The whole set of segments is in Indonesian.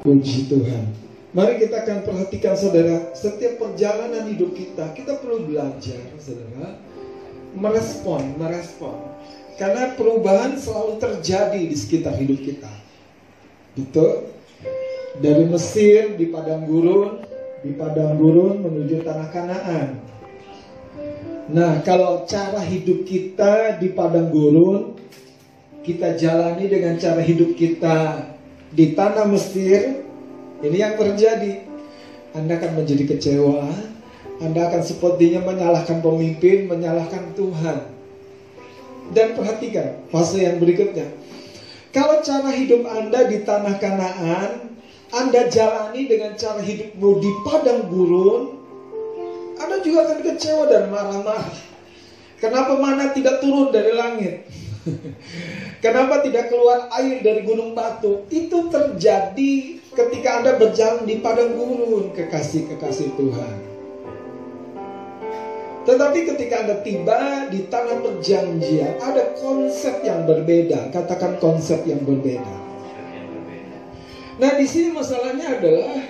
Puji Tuhan. Mari kita akan perhatikan saudara, setiap perjalanan hidup kita, kita perlu belajar saudara, merespon, merespon. Karena perubahan selalu terjadi di sekitar hidup kita. Betul? Dari Mesir di padang gurun, di padang gurun menuju tanah Kanaan. Nah, kalau cara hidup kita di padang gurun, kita jalani dengan cara hidup kita di tanah Mesir, ini yang terjadi. Anda akan menjadi kecewa, Anda akan sepertinya menyalahkan pemimpin, menyalahkan Tuhan. Dan perhatikan fase yang berikutnya. Kalau cara hidup Anda di tanah Kanaan, Anda jalani dengan cara hidupmu di padang gurun, Anda juga akan kecewa dan marah-marah. Kenapa mana tidak turun dari langit? Kenapa tidak keluar air dari gunung batu? Itu terjadi ketika Anda berjalan di padang gurun, kekasih-kekasih Tuhan. Tetapi ketika Anda tiba di tanah perjanjian, ada konsep yang berbeda. Katakan konsep yang berbeda. Nah, di sini masalahnya adalah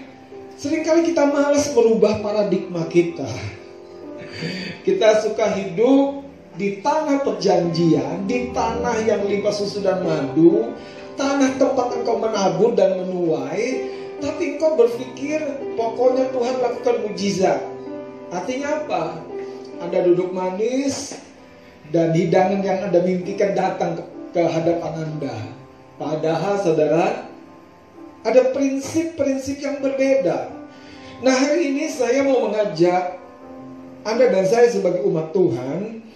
sering kali kita malas merubah paradigma kita. Kita suka hidup di tanah perjanjian, di tanah yang limpah susu dan madu, tanah tempat engkau menabur dan menuai, tapi engkau berpikir pokoknya Tuhan lakukan mujizat. Artinya apa? Anda duduk manis dan hidangan yang Anda mimpikan datang ke, ke hadapan Anda. Padahal saudara, ada prinsip-prinsip yang berbeda. Nah hari ini saya mau mengajak Anda dan saya sebagai umat Tuhan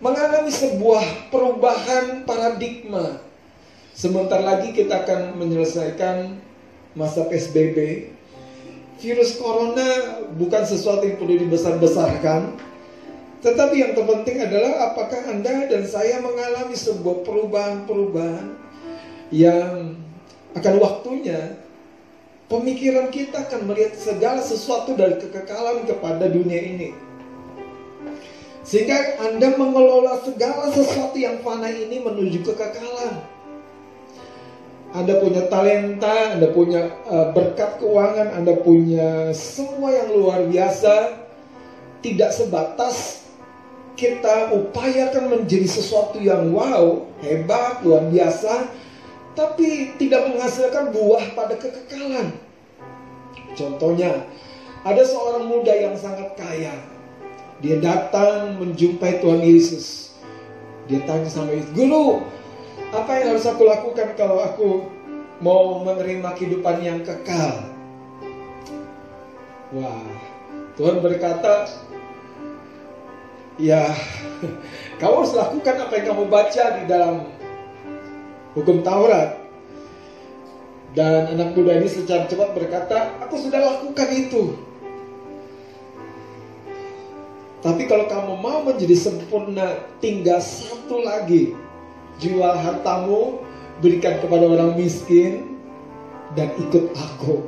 mengalami sebuah perubahan paradigma. Sebentar lagi kita akan menyelesaikan masa PSBB. Virus corona bukan sesuatu yang perlu dibesar-besarkan. Tetapi yang terpenting adalah apakah Anda dan saya mengalami sebuah perubahan-perubahan yang akan waktunya pemikiran kita akan melihat segala sesuatu dari kekekalan kepada dunia ini. Sehingga Anda mengelola segala sesuatu yang fana ini menuju kekekalan. Anda punya talenta, Anda punya uh, berkat keuangan, Anda punya semua yang luar biasa. Tidak sebatas kita upayakan menjadi sesuatu yang wow, hebat, luar biasa, tapi tidak menghasilkan buah pada kekekalan. Contohnya, ada seorang muda yang sangat kaya, dia datang menjumpai Tuhan Yesus. Dia tanya sama Yesus, Guru, apa yang harus aku lakukan kalau aku mau menerima kehidupan yang kekal? Wah, Tuhan berkata, ya, kamu harus lakukan apa yang kamu baca di dalam hukum Taurat. Dan anak muda ini secara cepat berkata, aku sudah lakukan itu. Tapi kalau kamu mau menjadi sempurna, tinggal satu lagi. Jual hartamu, berikan kepada orang miskin, dan ikut aku.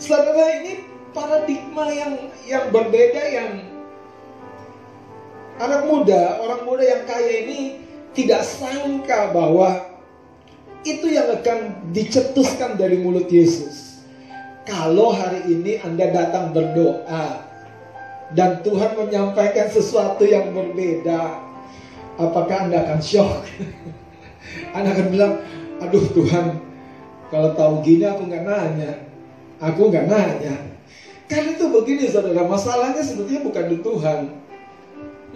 Saudara ini paradigma yang yang berbeda yang anak muda, orang muda yang kaya ini tidak sangka bahwa itu yang akan dicetuskan dari mulut Yesus. Kalau hari ini Anda datang berdoa, dan Tuhan menyampaikan sesuatu yang berbeda, apakah Anda akan shock? anda akan bilang, aduh Tuhan, kalau tahu gini aku nggak nanya, aku nggak nanya. Kan itu begini saudara, masalahnya sebetulnya bukan di Tuhan.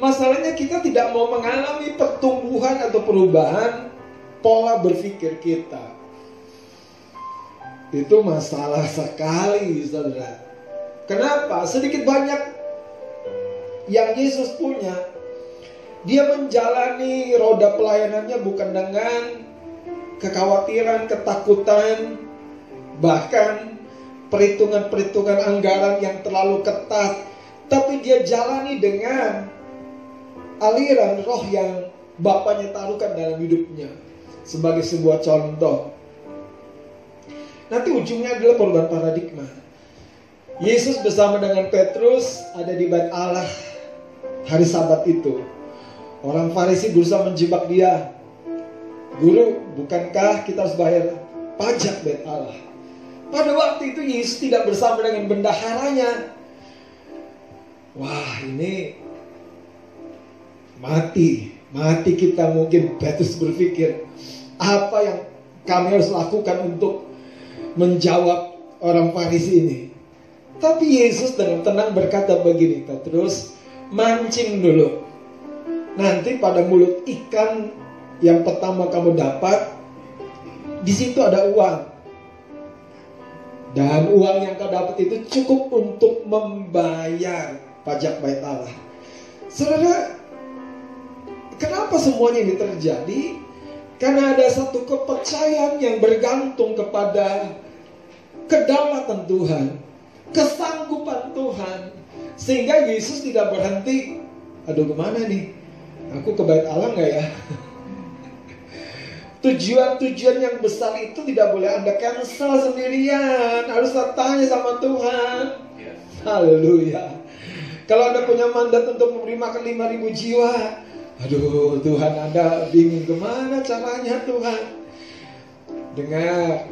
Masalahnya kita tidak mau mengalami pertumbuhan atau perubahan pola berpikir kita. Itu masalah sekali saudara. Kenapa? Sedikit banyak yang Yesus punya. Dia menjalani roda pelayanannya bukan dengan kekhawatiran, ketakutan, bahkan perhitungan-perhitungan anggaran yang terlalu ketat, tapi dia jalani dengan aliran roh yang Bapaknya taruhkan dalam hidupnya sebagai sebuah contoh. Nanti ujungnya adalah perubahan paradigma. Yesus bersama dengan Petrus ada di bait Allah hari sabat itu. Orang Farisi berusaha menjebak dia. Guru, bukankah kita harus bayar pajak bait Allah? Pada waktu itu Yesus tidak bersama dengan bendaharanya. Wah ini mati, mati kita mungkin Petrus berpikir apa yang kami harus lakukan untuk menjawab orang Farisi ini. Tapi Yesus dengan tenang berkata begini, Petrus, mancing dulu. Nanti pada mulut ikan yang pertama kamu dapat, di situ ada uang. Dan uang yang kau dapat itu cukup untuk membayar pajak bait Allah. Saudara, kenapa semuanya ini terjadi? Karena ada satu kepercayaan yang bergantung kepada kedaulatan Tuhan, kesanggupan Tuhan. Sehingga Yesus tidak berhenti, aduh ke mana nih? Aku ke bait Allah nggak ya? Tujuan-tujuan yang besar itu tidak boleh Anda cancel sendirian. Harus tanya sama Tuhan. Haleluya. Kalau Anda punya mandat untuk memberi makan 5000 jiwa, aduh Tuhan Anda bingung ke mana caranya Tuhan. Dengar,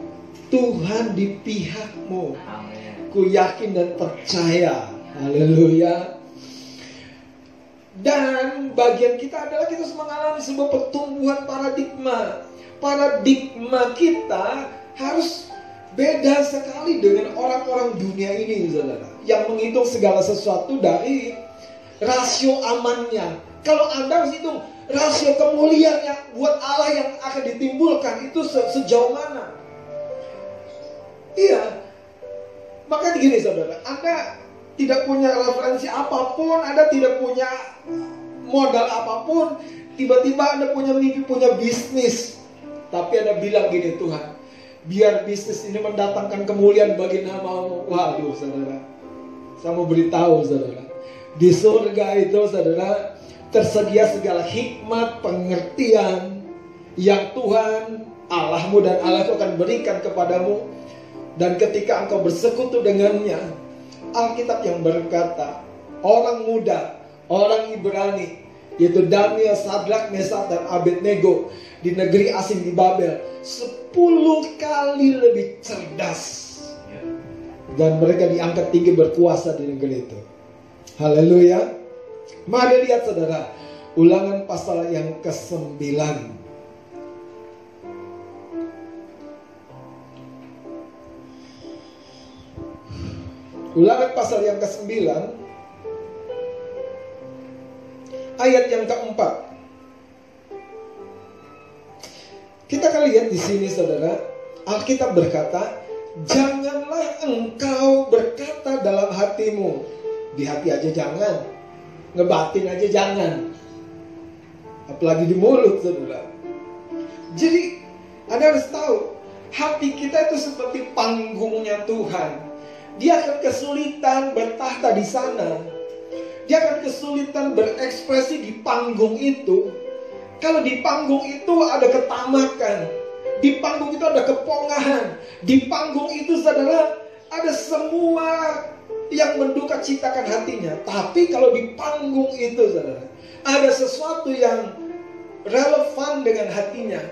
Tuhan di pihakmu. Ku yakin dan percaya. Haleluya. Dan bagian kita adalah kita mengalami sebuah pertumbuhan paradigma paradigma kita harus beda sekali dengan orang-orang dunia ini, saudara. Yang menghitung segala sesuatu dari rasio amannya. Kalau Anda harus hitung rasio kemuliaan yang buat Allah yang akan ditimbulkan itu se sejauh mana? Iya. Makanya gini saudara, Anda tidak punya referensi apa pun, Anda tidak punya modal apa pun, tiba-tiba Anda punya mimpi, punya bisnis, tapi Anda bilang gini Tuhan, biar bisnis ini mendatangkan kemuliaan bagi namamu. Waduh saudara, saya mau beritahu saudara. Di surga itu saudara, tersedia segala hikmat, pengertian yang Tuhan Allahmu dan Allah itu akan berikan kepadamu. Dan ketika engkau bersekutu dengannya, Alkitab yang berkata, orang muda, orang Ibrani, yaitu Daniel, Sadrak, Mesak, dan Abednego di negeri asing di Babel sepuluh kali lebih cerdas dan mereka diangkat tinggi berkuasa di negeri itu. Haleluya. Mari lihat saudara, ulangan pasal yang ke-9. Ulangan pasal yang ke-9 ayat yang keempat. Kita akan lihat di sini saudara, Alkitab berkata, janganlah engkau berkata dalam hatimu. Di hati aja jangan, ngebatin aja jangan. Apalagi di mulut saudara. Jadi Anda harus tahu, hati kita itu seperti panggungnya Tuhan. Dia akan kesulitan bertahta di sana. Dia akan kesulitan berekspresi di panggung itu kalau di panggung itu ada ketamakan, di panggung itu ada kepongahan, di panggung itu saudara ada semua yang menduka citakan hatinya. Tapi kalau di panggung itu saudara ada sesuatu yang relevan dengan hatinya.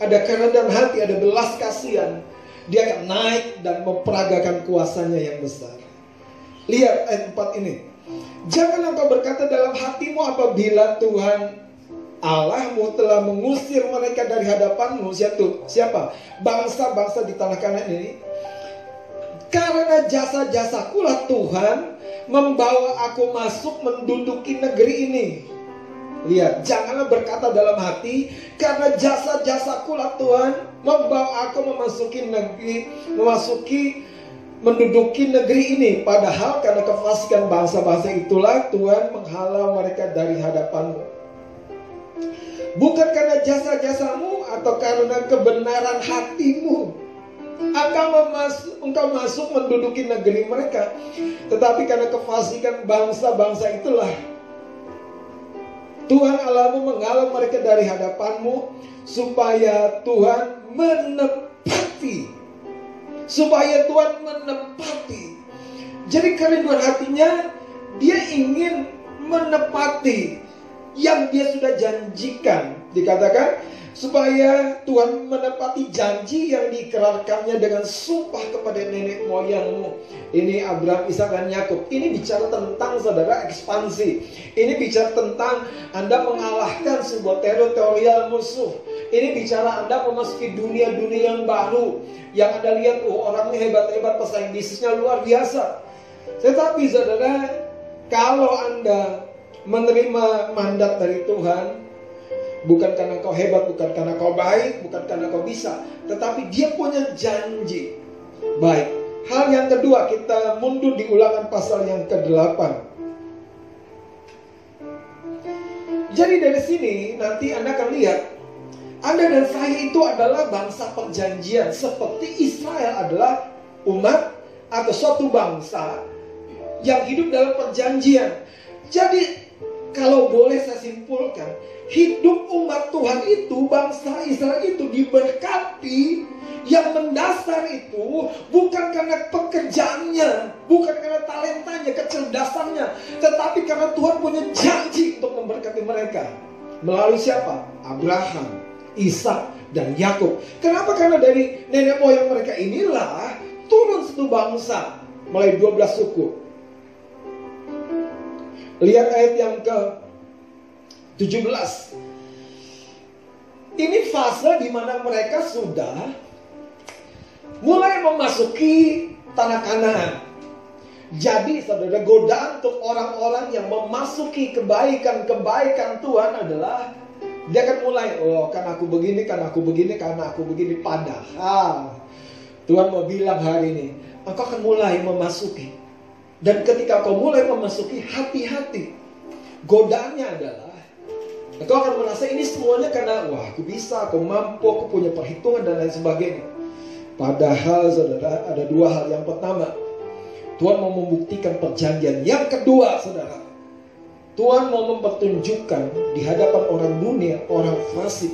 Ada kerendahan hati, ada belas kasihan. Dia akan naik dan memperagakan kuasanya yang besar. Lihat ayat 4 ini. Jangan engkau berkata dalam hatimu apabila Tuhan Allahmu telah mengusir mereka dari hadapanmu. Siapa? Bangsa-bangsa di tanah kanan ini. Karena jasa-jasaku lah Tuhan membawa aku masuk menduduki negeri ini. Lihat, janganlah berkata dalam hati, karena jasa-jasaku lah Tuhan membawa aku memasuki negeri, memasuki menduduki negeri ini. Padahal karena kefasikan bangsa-bangsa itulah Tuhan menghalau mereka dari hadapanmu. Bukan karena jasa-jasamu atau karena kebenaran hatimu. Engkau masuk, engkau masuk menduduki negeri mereka. Tetapi karena kefasikan bangsa-bangsa itulah. Tuhan Allahmu menghalau mereka dari hadapanmu. Supaya Tuhan menepati. Supaya Tuhan menepati. Jadi kerinduan hatinya dia ingin menepati yang dia sudah janjikan Dikatakan supaya Tuhan menepati janji yang diikrarkannya dengan sumpah kepada nenek moyangmu. Ini Abraham, Ishak dan Yakub. Ini bicara tentang saudara ekspansi. Ini bicara tentang Anda mengalahkan sebuah teritorial musuh. Ini bicara Anda memasuki dunia-dunia yang baru. Yang Anda lihat, oh orangnya hebat-hebat, pesaing bisnisnya luar biasa. Tetapi saudara, kalau Anda menerima mandat dari Tuhan, Bukan karena kau hebat, bukan karena kau baik, bukan karena kau bisa, tetapi dia punya janji. Baik. Hal yang kedua, kita mundur di ulangan pasal yang ke-8. Jadi dari sini nanti Anda akan lihat Anda dan saya itu adalah bangsa perjanjian seperti Israel adalah umat atau suatu bangsa yang hidup dalam perjanjian. Jadi kalau boleh saya simpulkan, hidup umat Tuhan itu, bangsa Israel itu diberkati yang mendasar itu bukan karena pekerjaannya, bukan karena talentanya, kecerdasannya, tetapi karena Tuhan punya janji untuk memberkati mereka. Melalui siapa? Abraham, Ishak, dan Yakub. Kenapa? Karena dari nenek moyang mereka inilah turun satu bangsa mulai 12 suku. Lihat ayat yang ke 17. Ini fase di mana mereka sudah mulai memasuki tanah kanan. Jadi saudara godaan untuk orang-orang yang memasuki kebaikan-kebaikan Tuhan adalah dia akan mulai, oh kan aku begini, kan aku begini, karena aku begini. Padahal Tuhan mau bilang hari ini, engkau akan mulai memasuki. Dan ketika kau mulai memasuki, hati-hati. Godaannya adalah Engkau akan merasa ini semuanya karena wah aku bisa, aku mampu, aku punya perhitungan dan lain sebagainya. Padahal saudara ada dua hal. Yang pertama, Tuhan mau membuktikan perjanjian. Yang kedua saudara, Tuhan mau mempertunjukkan di hadapan orang dunia, orang fasik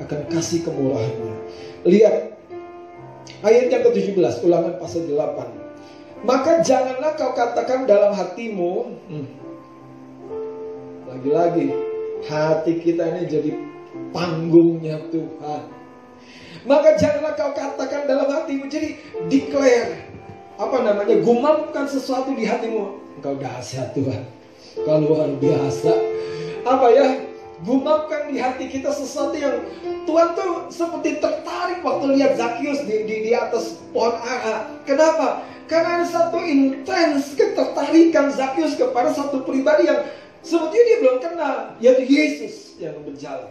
akan kasih kemurahannya. Lihat ayat yang ke-17, ulangan pasal 8. Maka janganlah kau katakan dalam hatimu, hmm, lagi-lagi Hati kita ini jadi panggungnya Tuhan. Maka janganlah kau katakan dalam hatimu. Jadi declare. Apa namanya? Gumamkan sesuatu di hatimu. Engkau dahsyat Tuhan. Kau luar biasa. Apa ya? Gumamkan di hati kita sesuatu yang Tuhan tuh seperti tertarik waktu lihat Zakius di, di, di atas pohon ara. Kenapa? Karena ada satu intens ketertarikan Zakius kepada satu pribadi yang Sebetulnya dia belum kenal, yaitu Yesus yang berjalan.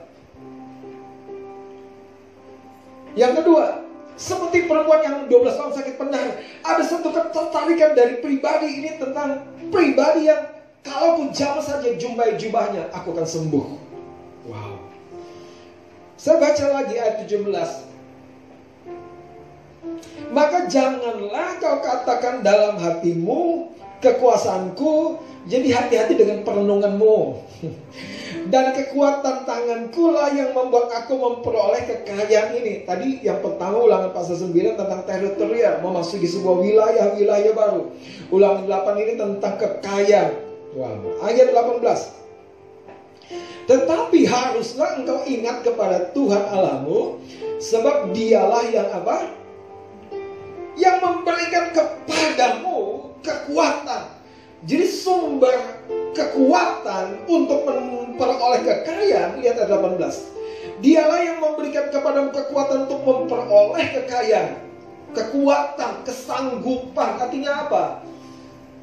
Yang kedua, seperti perempuan yang 12 tahun sakit penar, ada satu ketertarikan dari pribadi ini tentang pribadi yang kalaupun jam saja jumpai jubahnya, aku akan sembuh. Wow. Saya baca lagi ayat 17. Maka janganlah kau katakan dalam hatimu kekuasaanku jadi hati-hati dengan perenunganmu. Dan kekuatan tanganku lah yang membuat aku memperoleh kekayaan ini. Tadi yang pertama ulangan pasal 9 tentang teritorial. Memasuki sebuah wilayah-wilayah baru. Ulangan 8 ini tentang kekayaan. Wow. Ayat 18. Tetapi haruslah engkau ingat kepada Tuhan Allahmu. Sebab dialah yang apa? Yang memberikan kepadamu kekuatan jadi sumber kekuatan untuk memperoleh kekayaan, lihat ayat 18. Dialah yang memberikan kepada kekuatan untuk memperoleh kekayaan. Kekuatan, kesanggupan, artinya apa?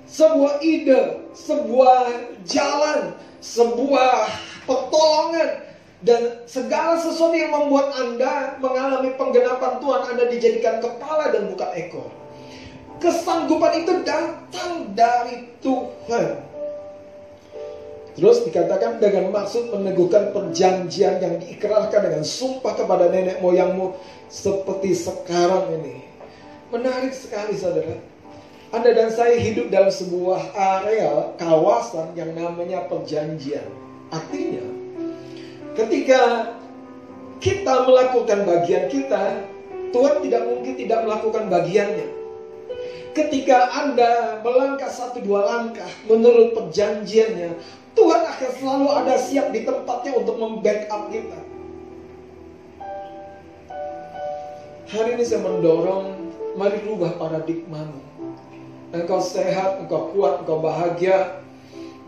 Sebuah ide, sebuah jalan, sebuah pertolongan, dan segala sesuatu yang membuat Anda mengalami penggenapan Tuhan, Anda dijadikan kepala dan bukan ekor. Kesanggupan itu datang dari Tuhan. Terus dikatakan dengan maksud meneguhkan perjanjian yang diikrarkan dengan sumpah kepada nenek moyangmu seperti sekarang ini. Menarik sekali saudara. Anda dan saya hidup dalam sebuah area kawasan yang namanya perjanjian. Artinya, ketika kita melakukan bagian kita, Tuhan tidak mungkin tidak melakukan bagiannya. Ketika Anda melangkah satu dua langkah menurut perjanjiannya, Tuhan akan selalu ada siap di tempatnya untuk membackup kita. Hari ini saya mendorong, mari rubah paradigmamu. Engkau sehat, engkau kuat, engkau bahagia,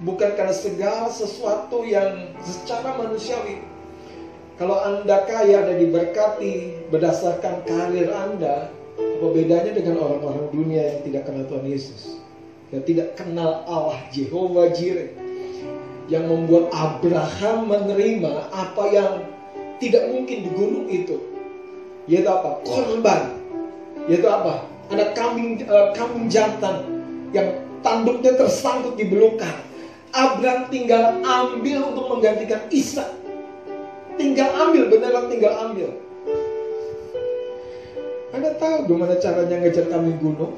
bukan karena segala sesuatu yang secara manusiawi. Kalau Anda kaya dan diberkati berdasarkan karir Anda, apa bedanya dengan orang-orang dunia yang tidak kenal Tuhan Yesus? Yang tidak kenal Allah Jehovah Jireh. Yang membuat Abraham menerima apa yang tidak mungkin di gunung itu yaitu apa? Korban. Yaitu apa? Ada kambing uh, kambing jantan yang tanduknya tersangkut di belukar. Abraham tinggal ambil untuk menggantikan Ishak. Tinggal ambil, beneran tinggal ambil. Anda tahu gimana caranya ngejar kambing gunung?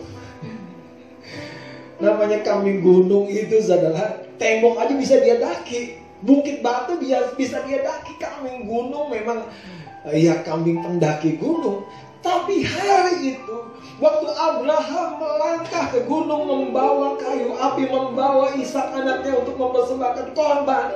Namanya kambing gunung itu adalah tembok aja bisa dia daki. Bukit batu bisa dia daki. Kambing gunung memang ya kambing pendaki gunung. Tapi hari itu waktu Abraham melangkah ke gunung membawa kayu api, membawa Ishak anaknya untuk mempersembahkan korban.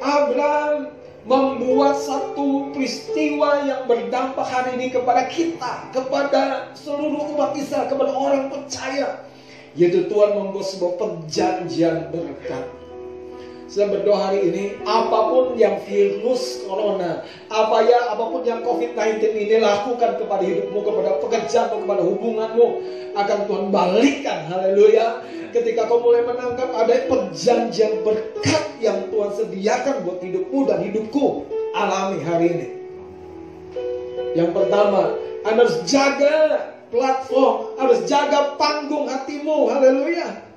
Abraham membuat satu peristiwa yang berdampak hari ini kepada kita, kepada seluruh umat Israel, kepada orang percaya. Yaitu Tuhan membuat sebuah perjanjian berkat saya berdoa hari ini, apa pun yang virus corona, apa ya, apa pun yang COVID-19 ini lakukan kepada hidupmu, kepada pekerjaanmu, kepada hubunganmu, akan Tuhan balikan, haleluya. Ketika kau mulai menangkap ada perjanjian berkat yang Tuhan sediakan buat hidupmu dan hidupku, alami hari ini. Yang pertama, harus jaga platform, harus jaga panggung hatimu, haleluya.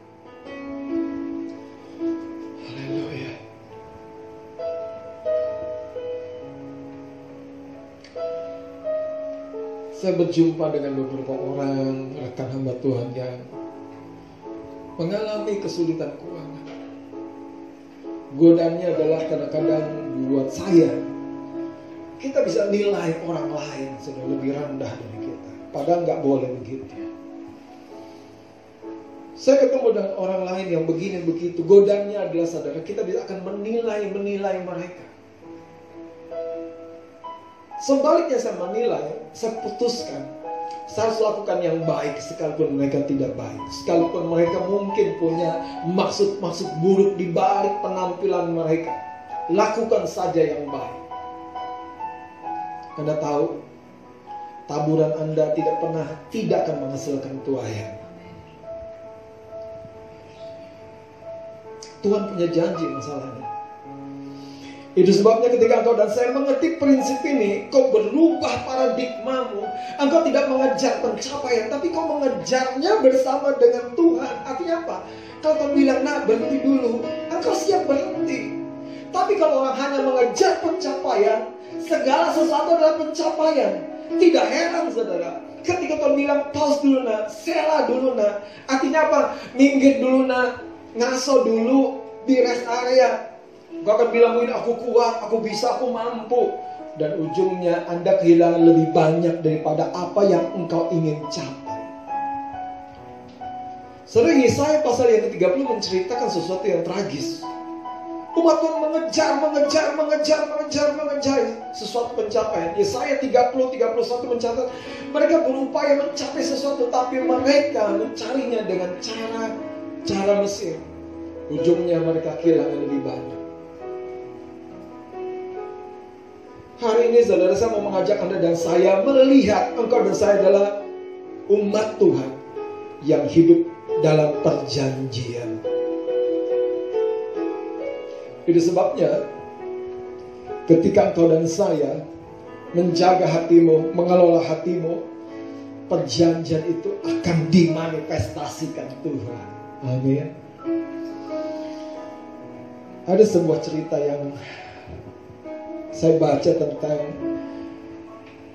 Saya berjumpa dengan beberapa orang rekan hamba Tuhan yang mengalami kesulitan keuangan. Godanya adalah kadang-kadang buat saya kita bisa nilai orang lain sudah lebih rendah dari kita. Padahal nggak boleh begitu. Saya ketemu dengan orang lain yang begini begitu. Godanya adalah saudara kita bisa akan menilai menilai mereka. Sebaliknya saya menilai, saya putuskan saya harus lakukan yang baik sekalipun mereka tidak baik. Sekalipun mereka mungkin punya maksud-maksud buruk di balik penampilan mereka. Lakukan saja yang baik. Anda tahu, taburan Anda tidak pernah tidak akan menghasilkan tuayan. Tuhan punya janji masalahnya. Itu sebabnya ketika engkau dan saya mengerti prinsip ini, kau berubah paradigmamu. Engkau tidak mengejar pencapaian, tapi kau mengejarnya bersama dengan Tuhan. Artinya apa? Kalau kau bilang, nah berhenti dulu, engkau siap berhenti. Tapi kalau orang hanya mengejar pencapaian, segala sesuatu adalah pencapaian. Tidak heran saudara, ketika kau bilang pause dulu nak, sela dulu nak. Artinya apa? Minggir dulu nak, ngaso dulu di rest area Engkau akan bilang mungkin aku kuat, aku bisa, aku mampu. Dan ujungnya Anda kehilangan lebih banyak daripada apa yang engkau ingin capai. Sering Yesaya pasal yang ke-30 menceritakan sesuatu yang tragis. Umat Tuhan mengejar, mengejar, mengejar, mengejar, mengejar sesuatu pencapaian. Yesaya 30, 31 mencatat mereka berupaya mencapai sesuatu tapi mereka mencarinya dengan cara cara Mesir. Ujungnya mereka kehilangan lebih banyak. Hari ini saudara saya mau mengajak Anda dan saya melihat engkau dan saya adalah umat Tuhan yang hidup dalam perjanjian. Itu sebabnya ketika engkau dan saya menjaga hatimu, mengelola hatimu, perjanjian itu akan dimanifestasikan Tuhan. Amin. Ada sebuah cerita yang saya baca tentang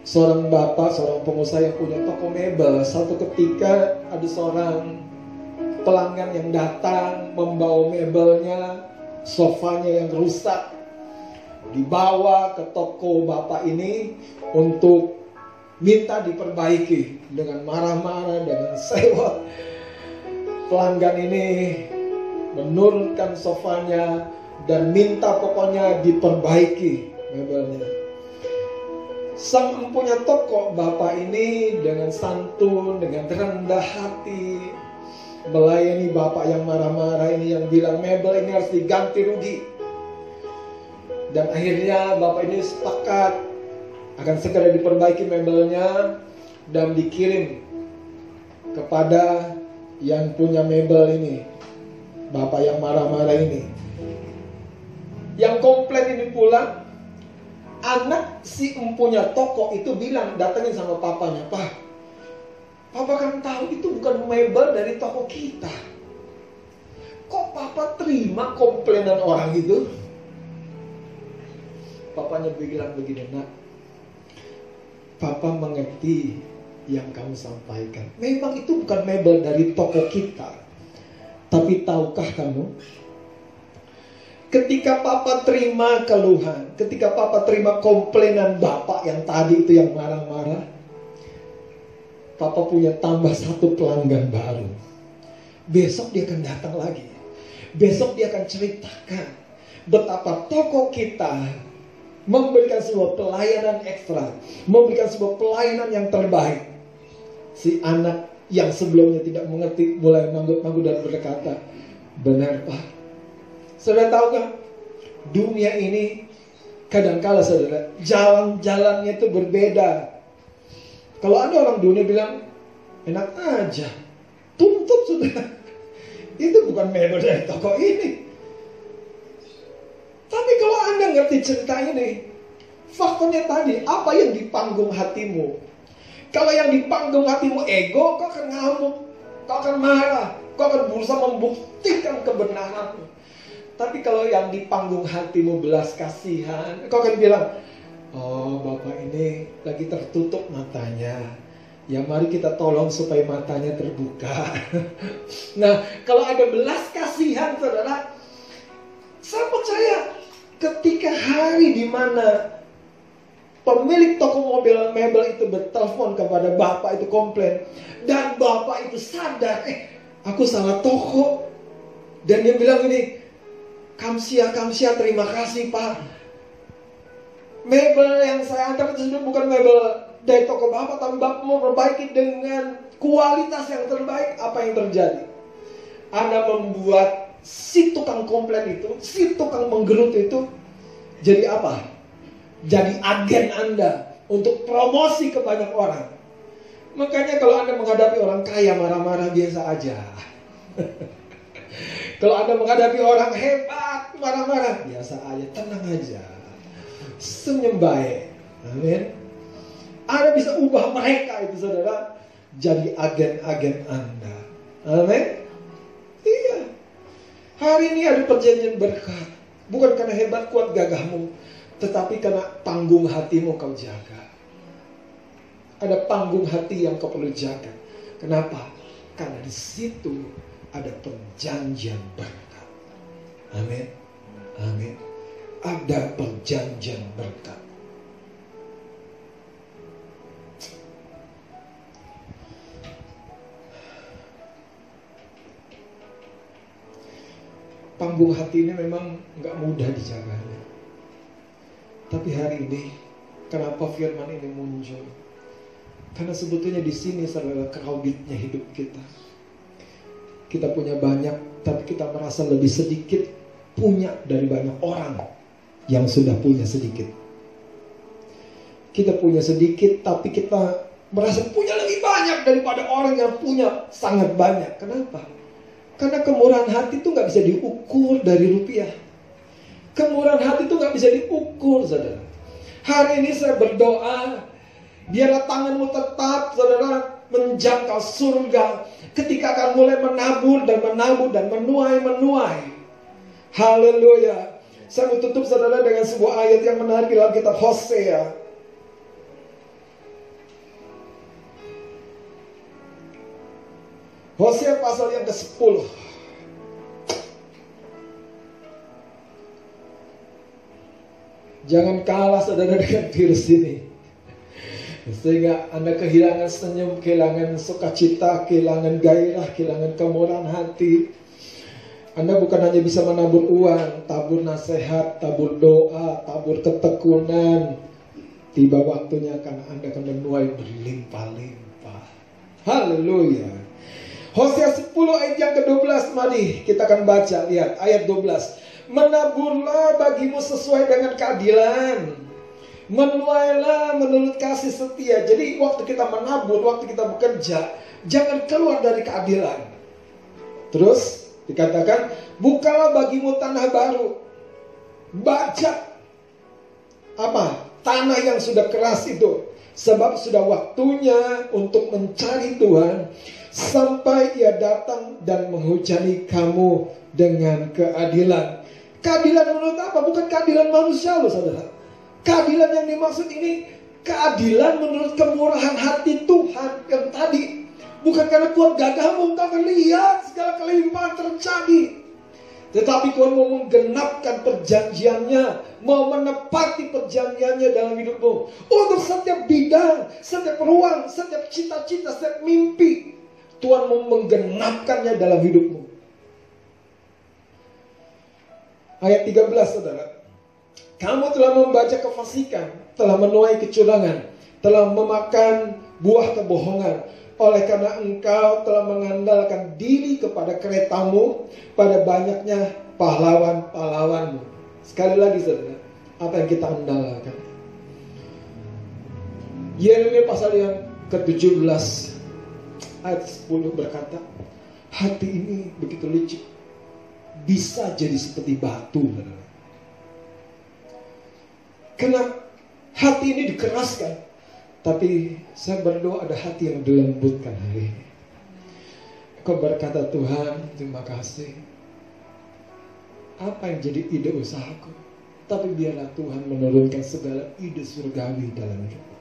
seorang bapak, seorang pengusaha yang punya toko mebel. Satu ketika ada seorang pelanggan yang datang membawa mebelnya, sofanya yang rusak, dibawa ke toko bapak ini untuk minta diperbaiki dengan marah-marah, dengan sewot. Pelanggan ini menurunkan sofanya dan minta pokoknya diperbaiki mebelnya. Sang empunya toko bapak ini dengan santun, dengan rendah hati melayani bapak yang marah-marah ini yang bilang mebel ini harus diganti rugi. Dan akhirnya bapak ini sepakat akan segera diperbaiki mebelnya dan dikirim kepada yang punya mebel ini. Bapak yang marah-marah ini. Yang komplain ini pula anak si empunya toko itu bilang datangin sama papanya, "Pak, Papa kan tahu itu bukan mebel dari toko kita. Kok Papa terima komplainan orang itu?" Papanya bilang begini, "Nak, Papa mengerti yang kamu sampaikan. Memang itu bukan mebel dari toko kita. Tapi tahukah kamu? Ketika papa terima keluhan, ketika papa terima komplainan bapak yang tadi itu yang marah-marah, papa punya tambah satu pelanggan baru. Besok dia akan datang lagi. Besok dia akan ceritakan betapa toko kita memberikan sebuah pelayanan ekstra, memberikan sebuah pelayanan yang terbaik si anak yang sebelumnya tidak mengerti mulai manggut-manggut dan berkata, benar pak. Saudara tahu kan? Dunia ini kadangkala saudara, jalan-jalannya itu berbeda. Kalau ada orang dunia bilang, enak aja, tuntut saudara. Itu bukan member dari toko ini. Tapi kalau Anda ngerti cerita ini, faktanya tadi, apa yang di panggung hatimu? Kalau yang di panggung hatimu ego, kau akan ngamuk, kau akan marah, kau akan berusaha membuktikan kebenaranmu. Tapi kalau yang di panggung hatimu belas kasihan, kau akan bilang, oh bapak ini lagi tertutup matanya. Ya mari kita tolong supaya matanya terbuka. nah kalau ada belas kasihan saudara, saya percaya ketika hari di mana pemilik toko mobil mebel itu bertelepon kepada bapak itu komplain dan bapak itu sadar eh aku salah toko dan dia bilang ini kamsia kamsia terima kasih pak mebel yang saya antar itu sudah bukan mebel dari toko bapak tapi bapak mau perbaiki dengan kualitas yang terbaik apa yang terjadi anda membuat si tukang komplain itu si tukang menggerutu itu jadi apa jadi agen Anda untuk promosi ke banyak orang. Makanya kalau Anda menghadapi orang kaya marah-marah biasa aja. kalau Anda menghadapi orang hebat marah-marah biasa aja, tenang aja. Senyum baik. Amin. Anda bisa ubah mereka itu saudara jadi agen-agen Anda. Amin. Iya. Hari ini ada perjanjian berkat. Bukan karena hebat kuat gagahmu, tetapi karena panggung hatimu kau jaga. Ada panggung hati yang kau perlu jaga. Kenapa? Karena di situ ada perjanjian berkat. Amin. Amin. Ada perjanjian berkat. Panggung hati ini memang nggak mudah dijaganya. Tapi hari ini, kenapa firman ini muncul? Karena sebetulnya di sini adalah crowdednya hidup kita. Kita punya banyak, tapi kita merasa lebih sedikit punya dari banyak orang yang sudah punya sedikit. Kita punya sedikit, tapi kita merasa punya lebih banyak daripada orang yang punya sangat banyak. Kenapa? Karena kemurahan hati itu nggak bisa diukur dari rupiah. Kemurahan hati itu nggak bisa diukur, saudara. Hari ini saya berdoa, biarlah tanganmu tetap, saudara, menjangkau surga. Ketika akan mulai menabur dan menabur dan menuai-menuai. Haleluya. Saya mau tutup saudara dengan sebuah ayat yang menarik dalam kitab Hosea. Hosea pasal yang ke-10. Jangan kalah saudara dengan virus ini. Sehingga Anda kehilangan senyum, kehilangan sukacita, kehilangan gairah, kehilangan kemurahan hati. Anda bukan hanya bisa menabur uang, tabur nasihat, tabur doa, tabur ketekunan. Tiba waktunya akan Anda akan menuai berlimpah-limpah. Haleluya. Hosea 10 ayat yang ke-12 mari kita akan baca lihat ayat 12. Menaburlah bagimu sesuai dengan keadilan. Menuailah menurut kasih setia. Jadi waktu kita menabur, waktu kita bekerja, jangan keluar dari keadilan. Terus Dikatakan, bukalah bagimu tanah baru. Baca. Apa? Tanah yang sudah keras itu. Sebab sudah waktunya untuk mencari Tuhan. Sampai ia datang dan menghujani kamu dengan keadilan. Keadilan menurut apa? Bukan keadilan manusia loh saudara. Keadilan yang dimaksud ini keadilan menurut kemurahan hati Tuhan yang tadi Bukan karena Tuhan gagahmu, engkau akan lihat segala kelimpahan terjadi. Tetapi Tuhan mau menggenapkan perjanjiannya, mau menepati perjanjiannya dalam hidupmu. Untuk setiap bidang, setiap ruang, setiap cita-cita, setiap mimpi. Tuhan mau menggenapkannya dalam hidupmu. Ayat 13 saudara. Kamu telah membaca kefasikan, telah menuai kecurangan, telah memakan buah kebohongan, oleh karena engkau telah mengandalkan diri kepada keretamu, pada banyaknya pahlawan-pahlawanmu. Sekali lagi saudara, apa yang kita andalkan? Yeremia pasal yang ke-17 ayat 10 berkata, hati ini begitu licik, bisa jadi seperti batu. Saudara. Karena hati ini dikeraskan, tapi saya berdoa ada hati yang dilembutkan hari ini. Kau berkata Tuhan, terima kasih. Apa yang jadi ide usahaku? Tapi biarlah Tuhan menurunkan segala ide surgawi dalam hidup.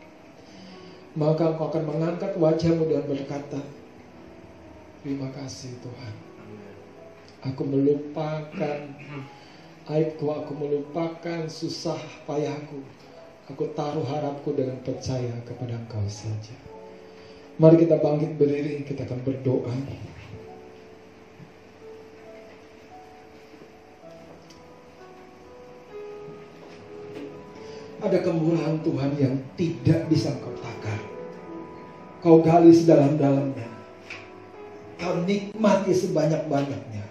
Maka kau akan mengangkat wajahmu dan berkata, Terima kasih Tuhan. Aku melupakan aibku, aku melupakan susah payahku Aku taruh harapku dengan percaya kepada Engkau saja. Mari kita bangkit berdiri, kita akan berdoa. Ada kemurahan Tuhan yang tidak bisa kau takar. Kau gali sedalam-dalamnya. Kau nikmati sebanyak-banyaknya.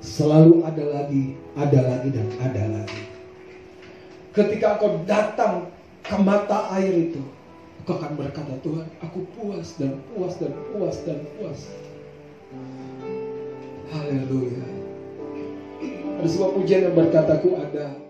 Selalu ada lagi, ada lagi, dan ada lagi. Ketika engkau datang ke mata air itu, engkau akan berkata, Tuhan, aku puas dan puas dan puas dan puas. Haleluya. Ada sebuah pujian yang berkata, aku ada